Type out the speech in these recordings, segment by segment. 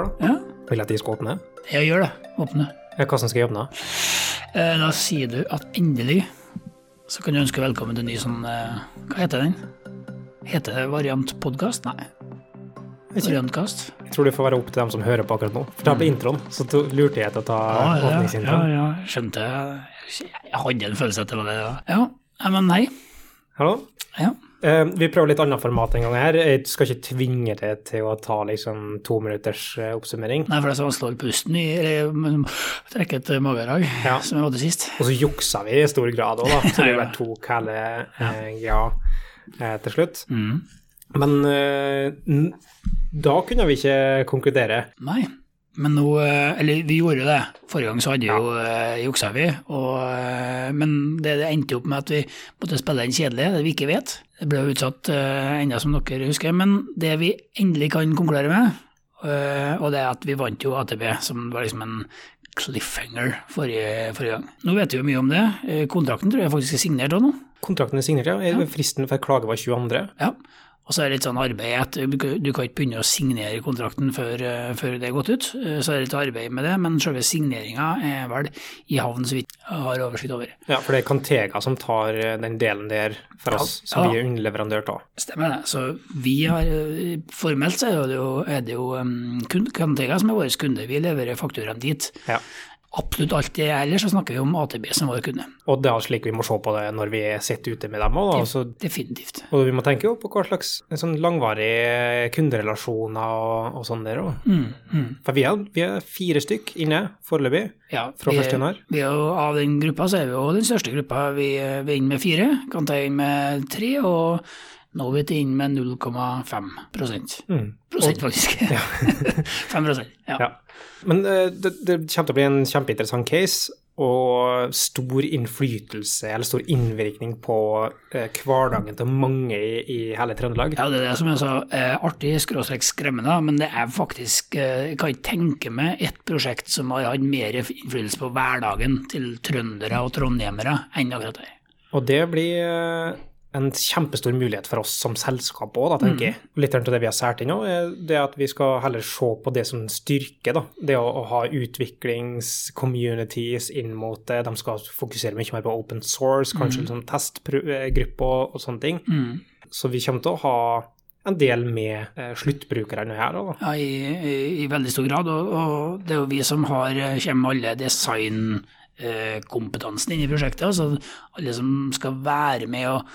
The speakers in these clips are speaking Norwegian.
gjøre, da? Ja, Vil at de skal åpne? jeg gjør det. Åpne. Ja, Hva skal jeg åpne? Eh, Da sier du at endelig så kan du ønske velkommen til en ny sånn eh, Hva heter den? Heter det variant podkast? Nei. Variantkast? Jeg tror det får være opp til dem som hører på akkurat nå. For da ble introen, så lurte jeg til å ta Ja, ja, ja, ja, skjønte jeg. Hadde en følelse at det var det. Ja, ja ja, men hei. Hallo? Ja. Eh, vi prøver litt annet format en gang her. Jeg skal ikke tvinge deg til å ta liksom to minutters eh, oppsummering. Nei, for det er så vanskelig å holde pusten i, eller trekke et magedrag, Ja. som jeg hadde sist. Og så juksa vi i stor grad òg, da. Så ja. bare tok hele ja. ja eh, til slutt. Mm. Men eh, da kunne vi ikke konkludere. Nei. Men nå eh, Eller vi gjorde det. Forrige gang så hadde jo uh, juksa vi, og, uh, men det, det endte opp med at vi måtte spille den kjedelig, det vi ikke vet. Det ble jo utsatt uh, enda, som dere husker. Men det vi endelig kan konkludere med, uh, og det er at vi vant jo ATB, som var liksom en cliffhanger forrige, forrige gang. Nå vet vi jo mye om det. Eh, Kontrakten tror jeg faktisk er signert òg nå. Kontrakten er signert, ja. Fristen for klage var 22. Ja. Og så er det litt sånn arbeid at du kan ikke begynne å signere kontrakten før, eh, før det er gått ut. Eh, Så er det litt arbeid med det, men selve signeringa er vel i havn, så vidt jeg har oversikt over. Ja, for det er Cantega som tar eh, den delen der for oss, som Ja. vi er underleverandør av. Stemmer det. Så vi har Formelt så er det jo, er det jo um, Cantega som er vår kunde. Vi leverer fakturaen dit. Ja. Absolutt alt det ellers så snakker vi om AtB som vår kunde. Og det er slik vi må se på det når vi sitter ute med dem òg. Altså, Definitivt. og vi må tenke jo på hva slags sånn langvarige kunderelasjoner og, og sånn der òg. Mm, mm. For vi er, vi er fire stykk inne foreløpig. Ja, Fra vi, første januar? Vi er jo, av den gruppa så er vi jo den største gruppa. Vi, vi er inne med fire, kan ta inn med tre, og nå er vi inn med 0,5 prosent. Mm. Prosent, faktisk. 5 prosent, ja. Ja. Men eh, det, det kommer til å bli en kjempeinteressant case, og stor innflytelse, eller stor innvirkning på eh, hverdagen til mange i, i hele Trøndelag. Ja, det er det som jeg sa, eh, artig, skråstrek skremmende, men det er faktisk eh, Jeg kan ikke tenke meg et prosjekt som har hatt mer innflytelse på hverdagen til trøndere og trondhjemmere enn akkurat det. Og det blir eh, en kjempestor mulighet for oss som selskap òg, tenker jeg. Litt av det vi har sært inn nå, er det at vi skal heller se på det som styrker. da. Det å, å ha utviklingscommunities inn mot det. De skal fokusere mye mer på open source, kanskje liksom testgrupper og, sånne ting. Mm. Så vi kommer til å ha en del med eh, sluttbrukerne her. Da. Ja, i, i, i veldig stor grad, og, og det er jo vi som har, eh, kommer med alle designkompetansen inn i prosjektet, altså alle som skal være med og eh,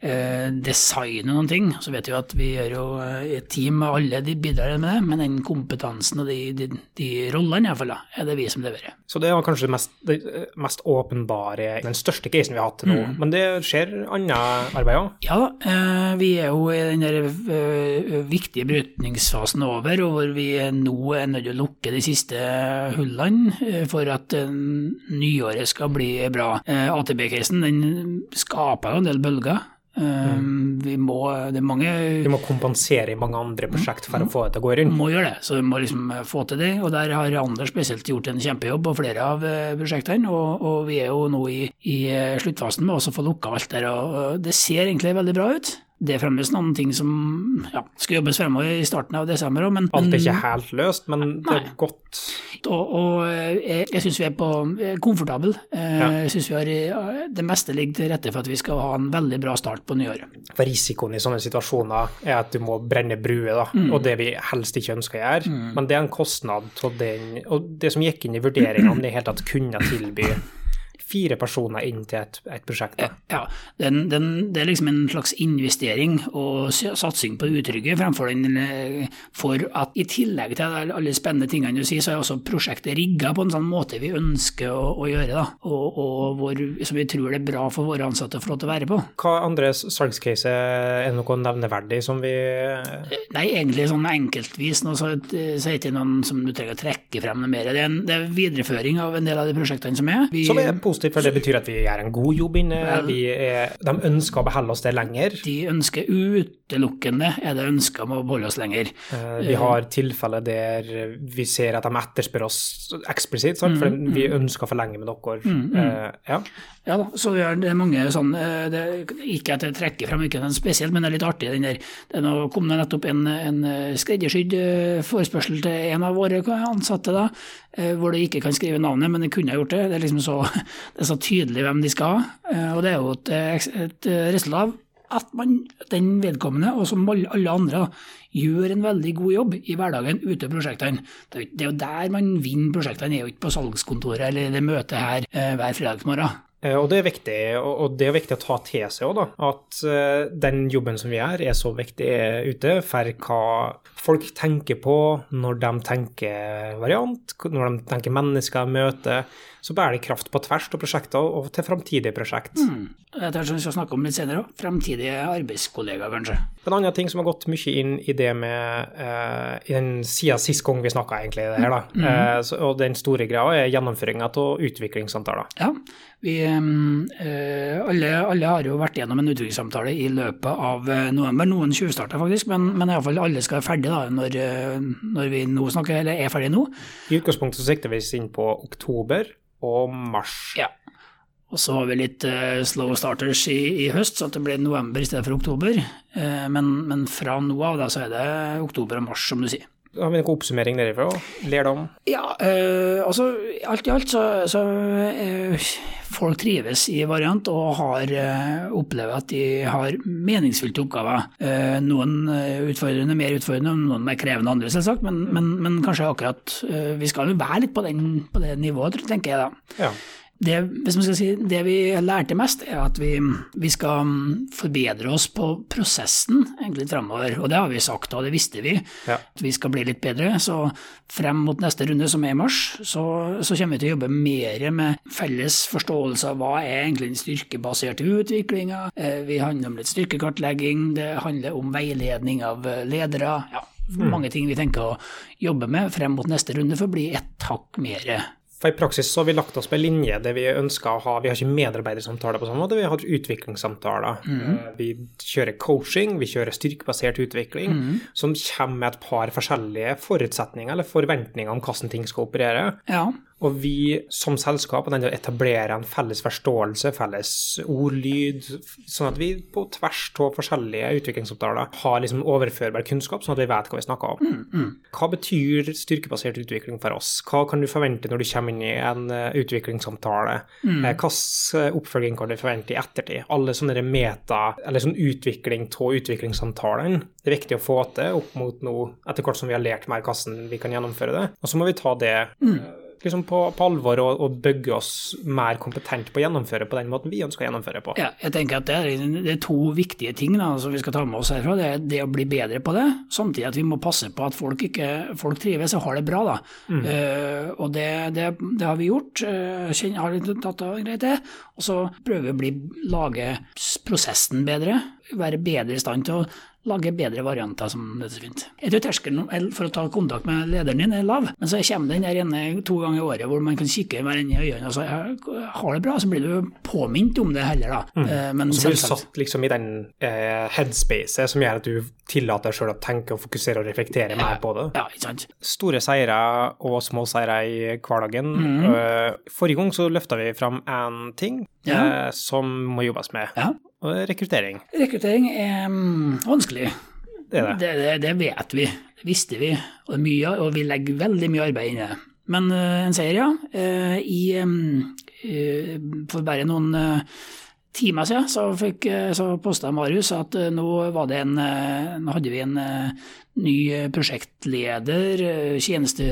designe noen ting. Så vet vi at vi gjør jo eh, et team med alle, de bidrar med det, men den kompetansen og de, de, de rollene iallfall, er det vi som leverer. Så det var kanskje det mest, det eh, mest åpenbare, den største casen vi har hatt til nå. Men det skjer annet arbeid òg. Ja, eh, vi er jo i den der eh, viktige brytningsfasen over, og hvor vi nå er nødt til å lukke de siste hullene eh, for at eh, nyåret skal bli bra. Eh, AtB-casen den skaper jo en del bølger. Eh, Vi må, det er mange Vi må kompensere i mange andre prosjekt for å få det til å gå rundt. må gjøre det, så vi må liksom få til det. Og der har Anders spesielt gjort en kjempejobb på flere av eh, prosjektene, og, og vi er jo nå i, i eh, sluttfasen med å få lukka alt der, og det ser egentlig veldig bra ut. Det er fremdeles noen ting som ja, skal jobbes fremover i starten av desember òg, men, Alt er ikke helt løst, men det er godt. og, og eh, jeg, jeg syns vi er på eh, komfortable. Eh, Ja. Jeg synes vi har Det meste ligger til rette for at vi skal ha en veldig bra start på nyåret. For risikoen i sånne situasjoner er at du må brenne bruer, da. og det vi helst ikke ønsker å gjøre. Men det er en kostnad av den Og det som gikk inn i vurderingene, det er helt at kunne tilby fire personer inn til et, et prosjekt. Da. Ja, den, den, det er liksom en slags investering og satsing på det utrygge, fremfor den eh, for at i tillegg til alle spennende tingene du sier, så er også prosjektet rigga på en sånn måte vi ønsker å, å gjøre, da, og, og hvor, som vi tror det er bra for våre ansatte å få lov til å være på. Hva andre salgscase er noe nevneverdig som vi Nei, egentlig sånn enkeltvis, nå så, så er det ikke noen som du trenger å trekke frem noe mer. Det er, en, det er videreføring av en del av de prosjektene som er. Vi, Som er positivt, for det betyr at vi gjør en god jobb inne. Vi er, de ønsker å beholde oss der lenger. De ønsker utelukkende er det ønske om å beholde oss lenger. Eh, Vi har tilfeller der vi ser at de etterspør oss eksplisitt, sant? for vi ønsker å forlenge med dere. Eh, ja. Ja da, så det er mange sånn eh, det, Ikke at jeg trekker frem ikke den spesielt, men det er litt artig den der. Det nå kom det nettopp en, en eh, skreddersydd eh, forespørsel til en av våre ansatte, da, hvor de ikke kan skrive navnet, men de kunne ha gjort det. Det er liksom så, det er så tydelig hvem de skal ha. Og det er jo et, et resultat av at man, den vedkommende, og som alle andre, gjør en veldig god jobb i hverdagen ute i prosjektene. Det er jo- det er der man vinner prosjektene, det er jo ikke på salgskontoret eller det møtet her hver fredagsmorgen. Eh, Og det er viktig, og det er viktig å ta til seg òg, at eh, den jobben som vi gjør, er så viktig ute for hva folk tenker på når de tenker variant, når de tenker mennesker møter. Så bærer det kraft på tvers av prosjekter og til framtidige prosjekt. Jeg som vi skal snakke om litt senere òg. Fremtidige arbeidskollegaer, kanskje. En annen ting som har gått mye inn i det med uh, i den siden sist gang vi snakka, egentlig, det her, da. Eh, så, og den store greia er gjennomføringa av utviklingssamtaler. Ja, vi, uh, alle, alle har jo vært gjennom en utviklingssamtale i løpet av november. Noen tjuvstarta faktisk, men, men iallfall alle skal være ferdige da, når, når vi nå snakker, eller er ferdige nå. I utgangspunktet så sikter vi oss inn på oktober og mars. Ja. Og så har vi litt uh, slow starters i, i høst, så det blir november i stedet for oktober. Uh, men, men fra nå av da, så er det oktober og mars, som du sier. Har vi noen oppsummering derifra? Lærdom? Ja, uh, altså alt i alt så, så folk trives i variant og har opplever at de har meningsfylte oppgaver. Noen utfordrende, mer utfordrende, noen mer krevende andre, selvsagt, men, men, men kanskje akkurat Vi skal jo være litt på, den, på det nivået, tenker jeg da. Ja. Det, hvis man skal si, det vi lærte mest, er at vi, vi skal forbedre oss på prosessen egentlig framover. Og det har vi sagt, og det visste vi. Ja. At vi skal bli litt bedre. Så frem mot neste runde, som er i mars, så, så kommer vi til å jobbe mer med felles forståelse av hva er egentlig den styrkebaserte utviklinga. Eh, Vi handler om litt styrkekartlegging, det handler om veiledning av eh, ledere. ja, Mange ting vi tenker å jobbe med frem mot neste runde for å bli ett hakk mer For I praksis så har vi lagt oss på en linje der vi ønsker å ha Vi har ikke medarbeidersamtaler på samme måte, vi har utviklingssamtaler. Mm. Vi kjører coaching, vi kjører styrkebasert utvikling, som kommer med et par forskjellige forutsetninger eller forventninger om hvordan ting skal operere. Ja. Og vi som selskap er nødt å etablere en felles forståelse, felles ordlyd, sånn at vi på tvers av forskjellige utviklingsoppgaver har liksom overførbar kunnskap, sånn at vi vet hva vi snakker om. Hva betyr styrkebasert utvikling for oss? Hva kan du forvente når du kommer inn i en eh, utviklingssamtale? Eh, Hvilken oppfølging kan du forvente i ettertid? Alle sånne meta, eller sånn utvikling av utviklingssamtalene. Det er viktig å få til opp mot noe, etter hvert som vi har lært mer hvordan vi kan gjennomføre det. Og så må vi ta det eh, liksom på, på alvor og, og bygge oss mer kompetent på å gjennomføre på den måten vi ønsker å gjennomføre på. Ja, jeg tenker at det er, det er to viktige ting da, som vi skal ta med oss herfra. Det er det å bli bedre på det, samtidig at vi må passe på at folk, ikke, folk trives og har det bra. Da. Eh, og det, det, det har vi gjort. Uh, har litt tatt av greit det. Og så prøver vi å bli, lage prosessen bedre, være bedre i stand til å lage bedre varianter, som det så fint. Jeg tror terskelen for å ta kontakt med lederen din er lav, men så kommer den der ene to ganger i året hvor man kan kikke hverandre i øynene og si har det bra, så blir du påminnet om det heller, da. Mm. Men Så blir du satt liksom i den eh, headspacet som gjør at du tillater deg sjøl å tenke og fokusere og reflektere mer på det. Ja, ikke sant. Store seire og små seire i hverdagen. Mhm. Eh, Forrige gang så løfta vi fram én ting Ja. eh, som må jobbes med, Ja. Og er rekruttering. Rekruttering er mm, vanskelig. Det er det. Det, det, vet vi, det visste vi, og, mye, og vi legger veldig mye arbeid inn i det. Men eh, en seier, ja. Eh, I, eh, for bare noen timer siden så, fikk, så posta Marius at nå, var det en, nå hadde vi en ny prosjektleder, tjeneste,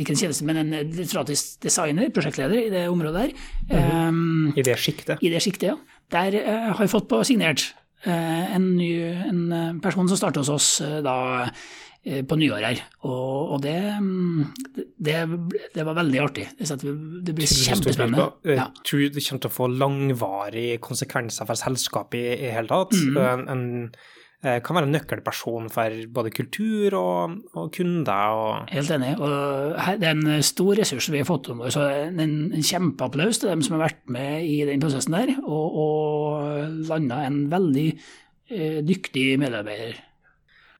ikke en tjeneste, men en litteratisk designer, prosjektleder i det området der. Eh, I det sjiktet. i det sjiktet, ja. Der eh, har vi fått på signert eh, en, ny, en eh, person som starter hos oss da på nyår her. Og, og det, mm, det, det var veldig artig. Det, det blir kjempespennende. Jeg Ja. tror det kommer til å få langvarige konsekvenser for selskapet i, i hele tatt. Mm. En, en, kan være en nøkkelperson for både kultur og, og kunder. Og Helt enig. Og her, det er en stor ressurs vi har fått om oss. En, en kjempeapplaus til dem som har vært med i den prosessen der, og, og landa en veldig eh, dyktig medarbeider.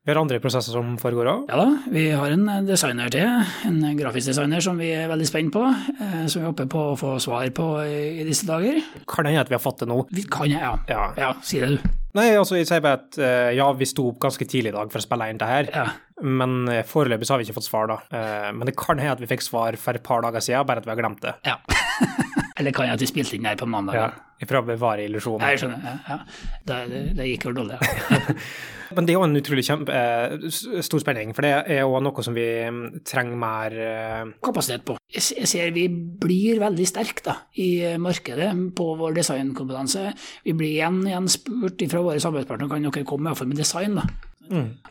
Vi har andre prosesser som foregår òg. Ja da, vi har en designer til, en grafisk designer som vi er veldig spent på, eh, som vi håper på å få svar på i, disse dager. Kan hende at vi har fått det nå. Vi kan, ja. Ja. Ja, si det du. Nei, altså jeg sier bare at eh, ja, vi sto opp ganske tidlig i dag for å spille inn det her. Ja. Men eh, foreløpig så har vi ikke fått svar, da. Eh, men det kan hende at vi fikk svar for et par dager siden, bare at vi har glemt det. ja. Eller kan jeg at vi spilte inn her på mandag? Ja, for å bevare illusjonen. Jeg skjønner. Ja, ja. Det, det, gikk jo dårlig. Ja. Men det er jo en utrolig kjempe, eh, stor spenning, for det er jo noe som vi mm, trenger mer eh, kapasitet på. Jeg ser vi blir veldig sterke da, i markedet på vår designkompetanse. Vi blir igjen, igjen spurt fra våre samarbeidspartnere kan dere komme med design. da.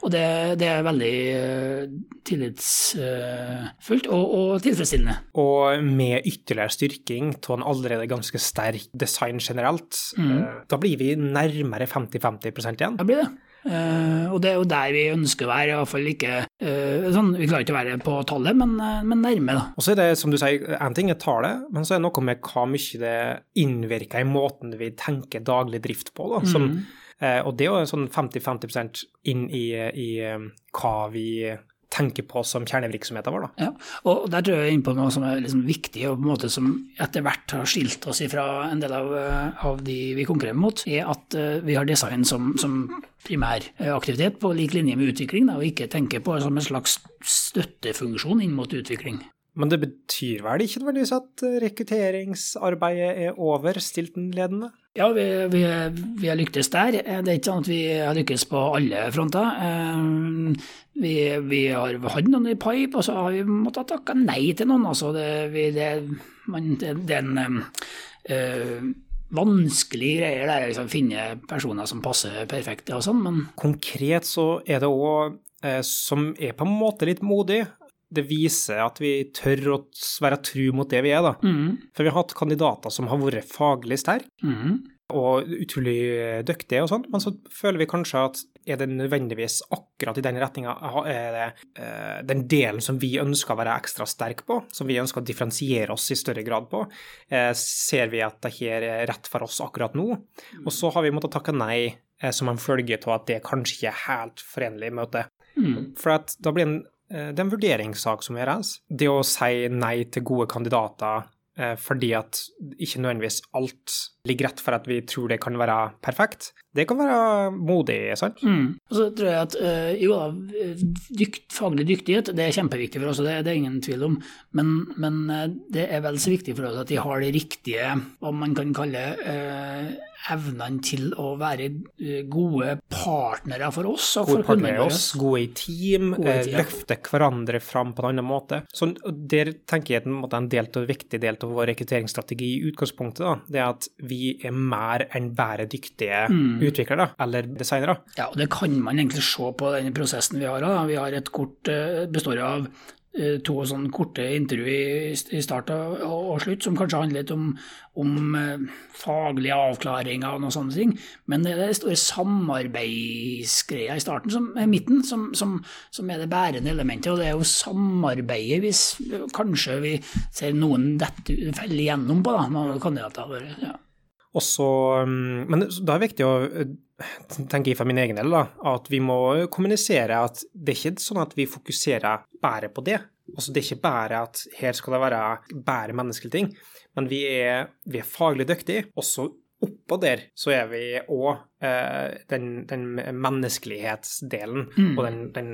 Og det, det er veldig eh, tillitsfullt og, og tilfredsstillende. Og med ytterligere styrking av en allerede ganske sterk design generelt, eh, da blir vi nærmere 50-50% igjen. Da blir det. Uh, og det er jo der vi ønsker å være, iallfall ikke uh, sånn, Vi klarer ikke å være på tallet, men, uh, men nærme, da. Og så er det, som du sier, én ting er tallet, men så er det noe med hva mye det innvirker i måten vi tenker daglig drift på. Da, som, eh, og det er jo sånn 50-50% inn i, i eh, hva vi tenker på som kjernevirksomheten vår. Da. Ja, og der tror jeg er inne på noe som er liksom viktig, og på en måte som etter hvert har skilt oss ifra en del av, eh, av de vi konkurrerer mot, er at eh, vi har design som, som primæraktivitet på lik linje med utvikling, da, og ikke tenker på det som en slags støttefunksjon inn mot utvikling. Men det betyr vel ikke nødvendigvis at eh, rekrutteringsarbeidet er over stiltenledende? Ja, vi, vi, vi har lyktes der. Eh, Det er ikke sånn at vi har lykkes på alle fronter. Eh, Vi, vi har hatt noen i pipe, og så har vi måttet takke nei til noen. Altså det, det, man, det, det er en øh, vanskelig greie der, liksom, finne personer som passer perfekt og sånn, men Konkret så er det òg, som er på en måte litt modig, det viser at vi tør å være tru mot det vi er, da. mm, For vi har hatt kandidater som har vært faglig sterke mm, og utrolig dyktige og sånn, men så føler vi kanskje at er det nødvendigvis akkurat i den retninga er det eh, den delen som vi ønsker å være ekstra sterk på, som vi ønsker å differensiere oss i større grad på, eh, ser vi at det her er rett for oss akkurat nå. Og så har vi måttet takke nei eh, som en følge av at det kanskje ikke er helt forenlig med det. mm. For at da blir en, det er en vurderingssak som gjøres. Det å si nei til gode kandidater eh, fordi at ikke nødvendigvis alt ligger rett for at vi tror det kan være perfekt, det kan være modig, sant? Mm. Og så tror jeg at øh, jo da, dykt, faglig dyktighet det er kjempeviktig for oss, det, det er ingen tvil om, men, men øh, det er vel så viktig for oss at de har de riktige, hva man kan kalle øh, evnene til å være gode partnere for oss og Gode for partnere oss, gode i team, Gode i eh, team, løfte hverandre fram på en annen måte. Så der tenker jeg at en, en del av, viktig del av vår rekrutteringsstrategi i utgangspunktet, da, det er at vi er mer enn bare dyktige Mm. Utviklere eller designere. Ja, og det kan man egentlig se på den prosessen vi har. Da. Vi har et kort øh, består av øh, to sånne korte intervju i, start og, slutt, som kanskje handler litt om, om øh, faglige avklaringer og noen sånne ting. Men det er det store samarbeidsgreia i starten, som er midten, som, som, som er det bærende elementet. Og det er jo samarbeidet hvis kanskje vi ser noen dette faller igjennom på, da, med kandidater. Ja. Og så, mm, men da er det viktig å eh, tenke jeg for min egen del, da, at vi må kommunisere at det er ikke sånn at vi fokuserer bare på det. Altså, det er ikke bare at her skal det være bare menneskelige ting, men vi er, vi er faglig dyktige. og så Oppå der så er vi òg eh, den, den menneskelighetsdelen og den, den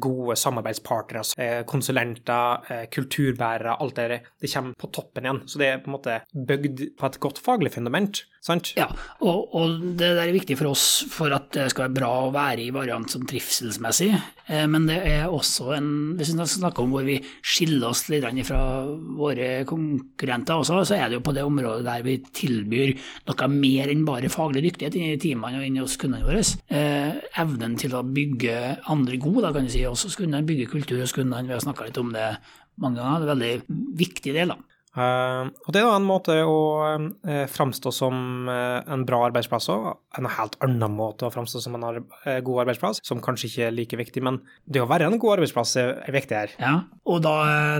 gode samarbeidspartnere, altså, eh, konsulenter, eh, kulturbærere, alt det der. Det kommer på toppen igjen. Så det er på en måte bygd på et godt faglig fundament, sant? Ja, og, og det der er viktig for oss for at det skal være bra å være i variant som trivselsmessig, eh, men det er også en Hvis vi snakker om hvor vi skiller oss litt fra våre konkurrenter også, så er det jo på det området der vi tilbyr noe mer enn bare faglig dyktighet inn i teamene og inn hos kundene våre. Eh, evnen til å bygge andre gode, da kan du si, også kundene, bygge kultur hos kundene. Vi har snakka litt om det mange ganger, det er en veldig viktig del. da. Uh, og det er da en måte å uh, framstå som uh, en bra arbeidsplass òg. En helt annen måte å framstå som en ar god arbeidsplass, som kanskje ikke er like viktig, men det å være en god arbeidsplass er, er viktig her. Ja, og da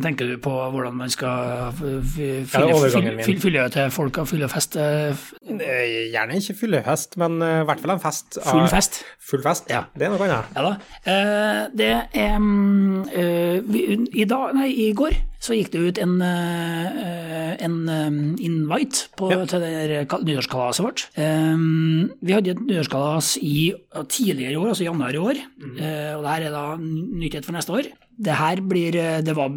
tenker du på hvordan man skal fylle, til folk og fylle fest? Gjerne ikke fylle fest, men i hvert fall en fest. Full fest? Full fest, ja. Det er noe annet. Ja da. det er um, i, dag, nei, i går så gikk det ut en, eh, en eh, invite på, ja. til nyårskalaset vårt. Um, vi hadde et nyårskalas i, tidligere i år, altså i januar i år. Mm. Og det her er da nyttighet for neste år. Det her blir, det var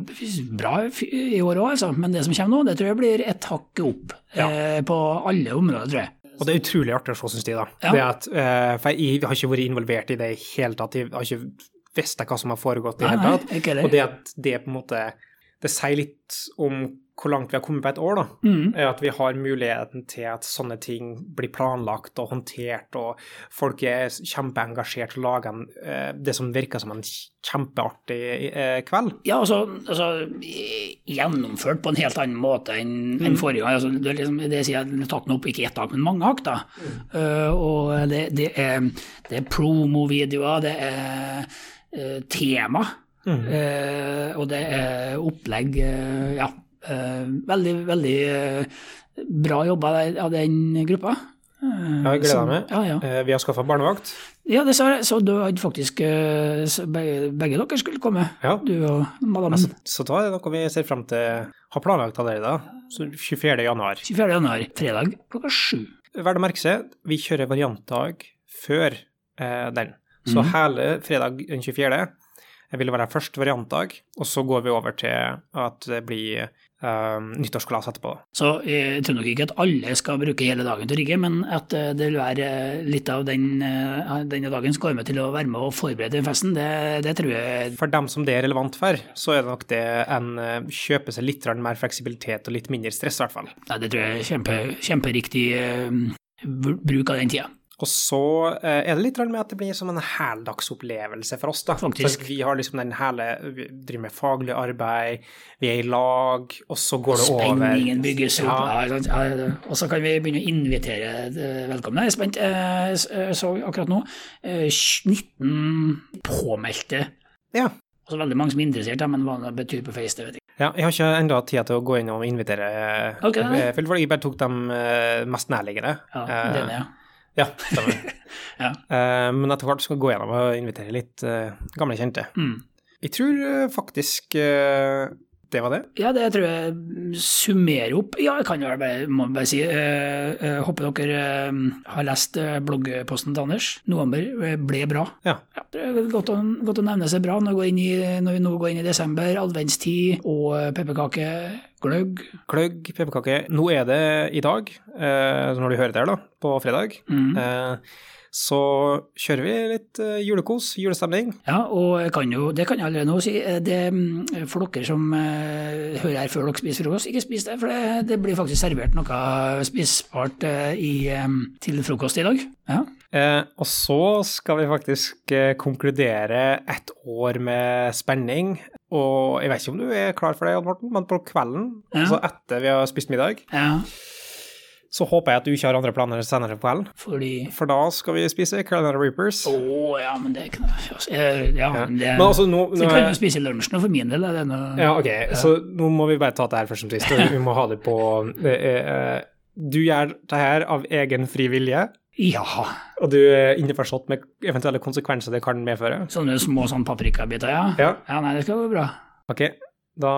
bra i år òg, altså, men det som kommer nå, det tror jeg blir et hakk opp ja. på alle områder, tror jeg. Og det er utrolig artig å se, syns de. da. Ja. At, for jeg har ikke vært involvert i det i hele tatt. Jeg har ikke visst hva som har foregått i det hele tatt. Og det at det på en måte det sier litt om hvor langt vi har kommet på et år, da. Mm. At vi har muligheten til at sånne ting blir planlagt og håndtert, og folk er kjempeengasjert og lager en, eh, det som virker som en kjempeartig eh, kveld. Ja, altså, altså, gjennomført på en helt annen måte enn mm. en forrige gang. Altså, det, liksom, det sier jeg, tatt opp ikke ett tak, men mange akter. Mm. Uh, og det, det, er, det er promovideoer, det er uh, tema. Mm. Eh, og det er opplegg eh, Ja, eh, veldig, veldig eh, bra jobba av den gruppa. Eh, ja, jeg gleder meg. Ja, ja. vi har skaffa barnevakt. Ja, det sa jeg. Så du hadde faktisk begge, begge, dere skulle komme, ja. du og madammen. Så, så da er det noe vi ser frem til har planlagt allerede. Så 24. januar. 24. januar, fredag klokka sju. Verdt å merke seg, vi kjører variantdag før eh, den. Så mm. hele fredag den 24 jeg ville være først variantdag, og så går vi over til at det blir um, nyttårsglass etterpå. Så jeg tror nok ikke at alle skal bruke hele dagen til å rigge, men at eh, det vil være litt av den, denne dagen som går med til å være med og forberede festen, det, det, tror jeg For dem som det er relevant for, så er det nok det en kjøper seg litt mer fleksibilitet og litt mindre stress, i hvert fall. Ja, det tror jeg er kjempe, kjemperiktig bruk av den tida. Og så eh, er det litt med at det blir som en heldagsopplevelse for oss, da. Faktisk. Vi har liksom den hele Vi driver med faglig arbeid, vi er i lag, og så går det over. Spenningen bygges opp, ja. ja. Og så kan vi begynne å invitere velkomne. Jeg er spent. Jeg så akkurat nå 19 påmeldte. Ja. Altså veldig mange som er interessert, men hva det betyr på Face, det vet jeg ja, jeg har ikke ennå tid til å gå inn og invitere. Okay. Jeg bare tok de mest nærliggende. Ja, denne, ja. Ja, stemmer. ja. Uh, men etter hvert skal vi gå gjennom og invitere litt uh, gamle kjente. Mm. Jeg tror uh, faktisk det var det? Ja, det tror jeg summerer opp. Ja, jeg kan jo bare, må bare si eh, Håper dere eh, har lest bloggposten til Anders. November ble bra. Ja. ja det er godt å, godt å, nevne seg bra når vi, i, når vi, nå går inn i desember, adventstid og pepperkake, gløgg. Gløgg, pepperkake. Nå er det i dag, eh, når du hører det her, da, på fredag. Mm så kjører vi litt uh, julekos, julestemning. Ja, og kan jo, det kan jeg allerede nå si. Eh, det, mm, for dere som uh, hører her før dere spiser frokost, ikke spis det. For det, det blir faktisk servert noe spisbart i, til frokost i dag. Ja. og så skal vi faktisk konkludere et år med spenning. Og jeg vet ikke om du er klar for det, Odd Morten, men på kvelden, ja. altså etter vi har spist middag ja så håper jeg at du ikke har andre planer senere på kvelden. Fordi... For da skal vi spise Carolina Reapers. Å oh, ja, men det kan altså, Ja, ja. Det, men altså, nå, nå, kan jo spise lunsjen, nå, for min del er det noe Ja, ok, ja. så nå må vi bare ta det her først som sist. Vi må ha det på uh, Du gjør det her av egen fri vilje? Ja. Og du er innforstått med eventuelle konsekvenser det kan medføre? Sånne små sånn paprikabiter, ja. ja. Ja, nei, det skal gå bra. Ok, da,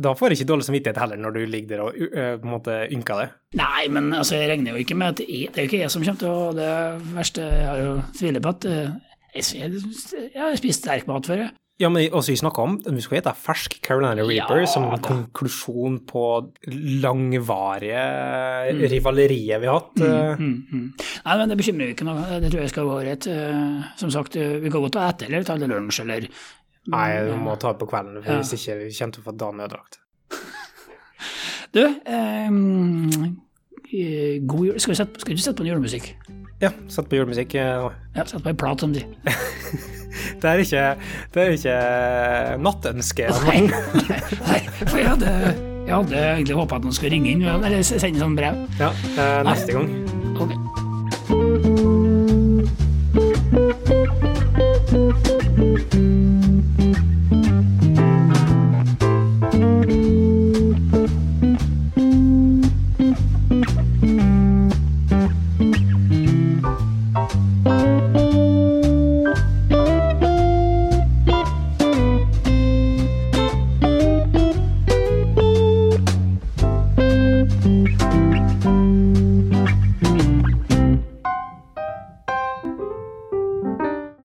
da, får du ikke dårlig samvittighet heller når du ligger der og uh, på en måte ynker det. Nei, men altså, jeg regner jo ikke med at jeg, det er jo ikke jeg som kommer til å Det verste jeg har jo tviler på at uh, jeg, jeg, har spist sterk mat før, jeg. Ja, men også vi snakka om vi skal spise fersk Carolina Reaper ja, som en konklusjon på langvarige mm. rivaleriet vi har hatt. Mm, eh. mm, mm. Nei, men det bekymrer jo ikke noe. Det tror jeg skal gå rett. Som sagt, vi kan godt ta etter eller ta lunsj eller Nei, du må eh, ta det på kvelden, for ja. hvis ikke vi kommer til å få dagen ødelagt. du, um, god jul Skal, sette, skal du sette på en julemusikk? Ja, sette på julemusikk. Eh, ja, ja sett på en plat om de. det er ikke, det er ikke nattønske. Nei, nei, nei, for jeg hadde, jeg hadde egentlig håpa at noen skulle ringe inn eller sende sånn brev. Ja, eh, neste nei. gang. Okay. thank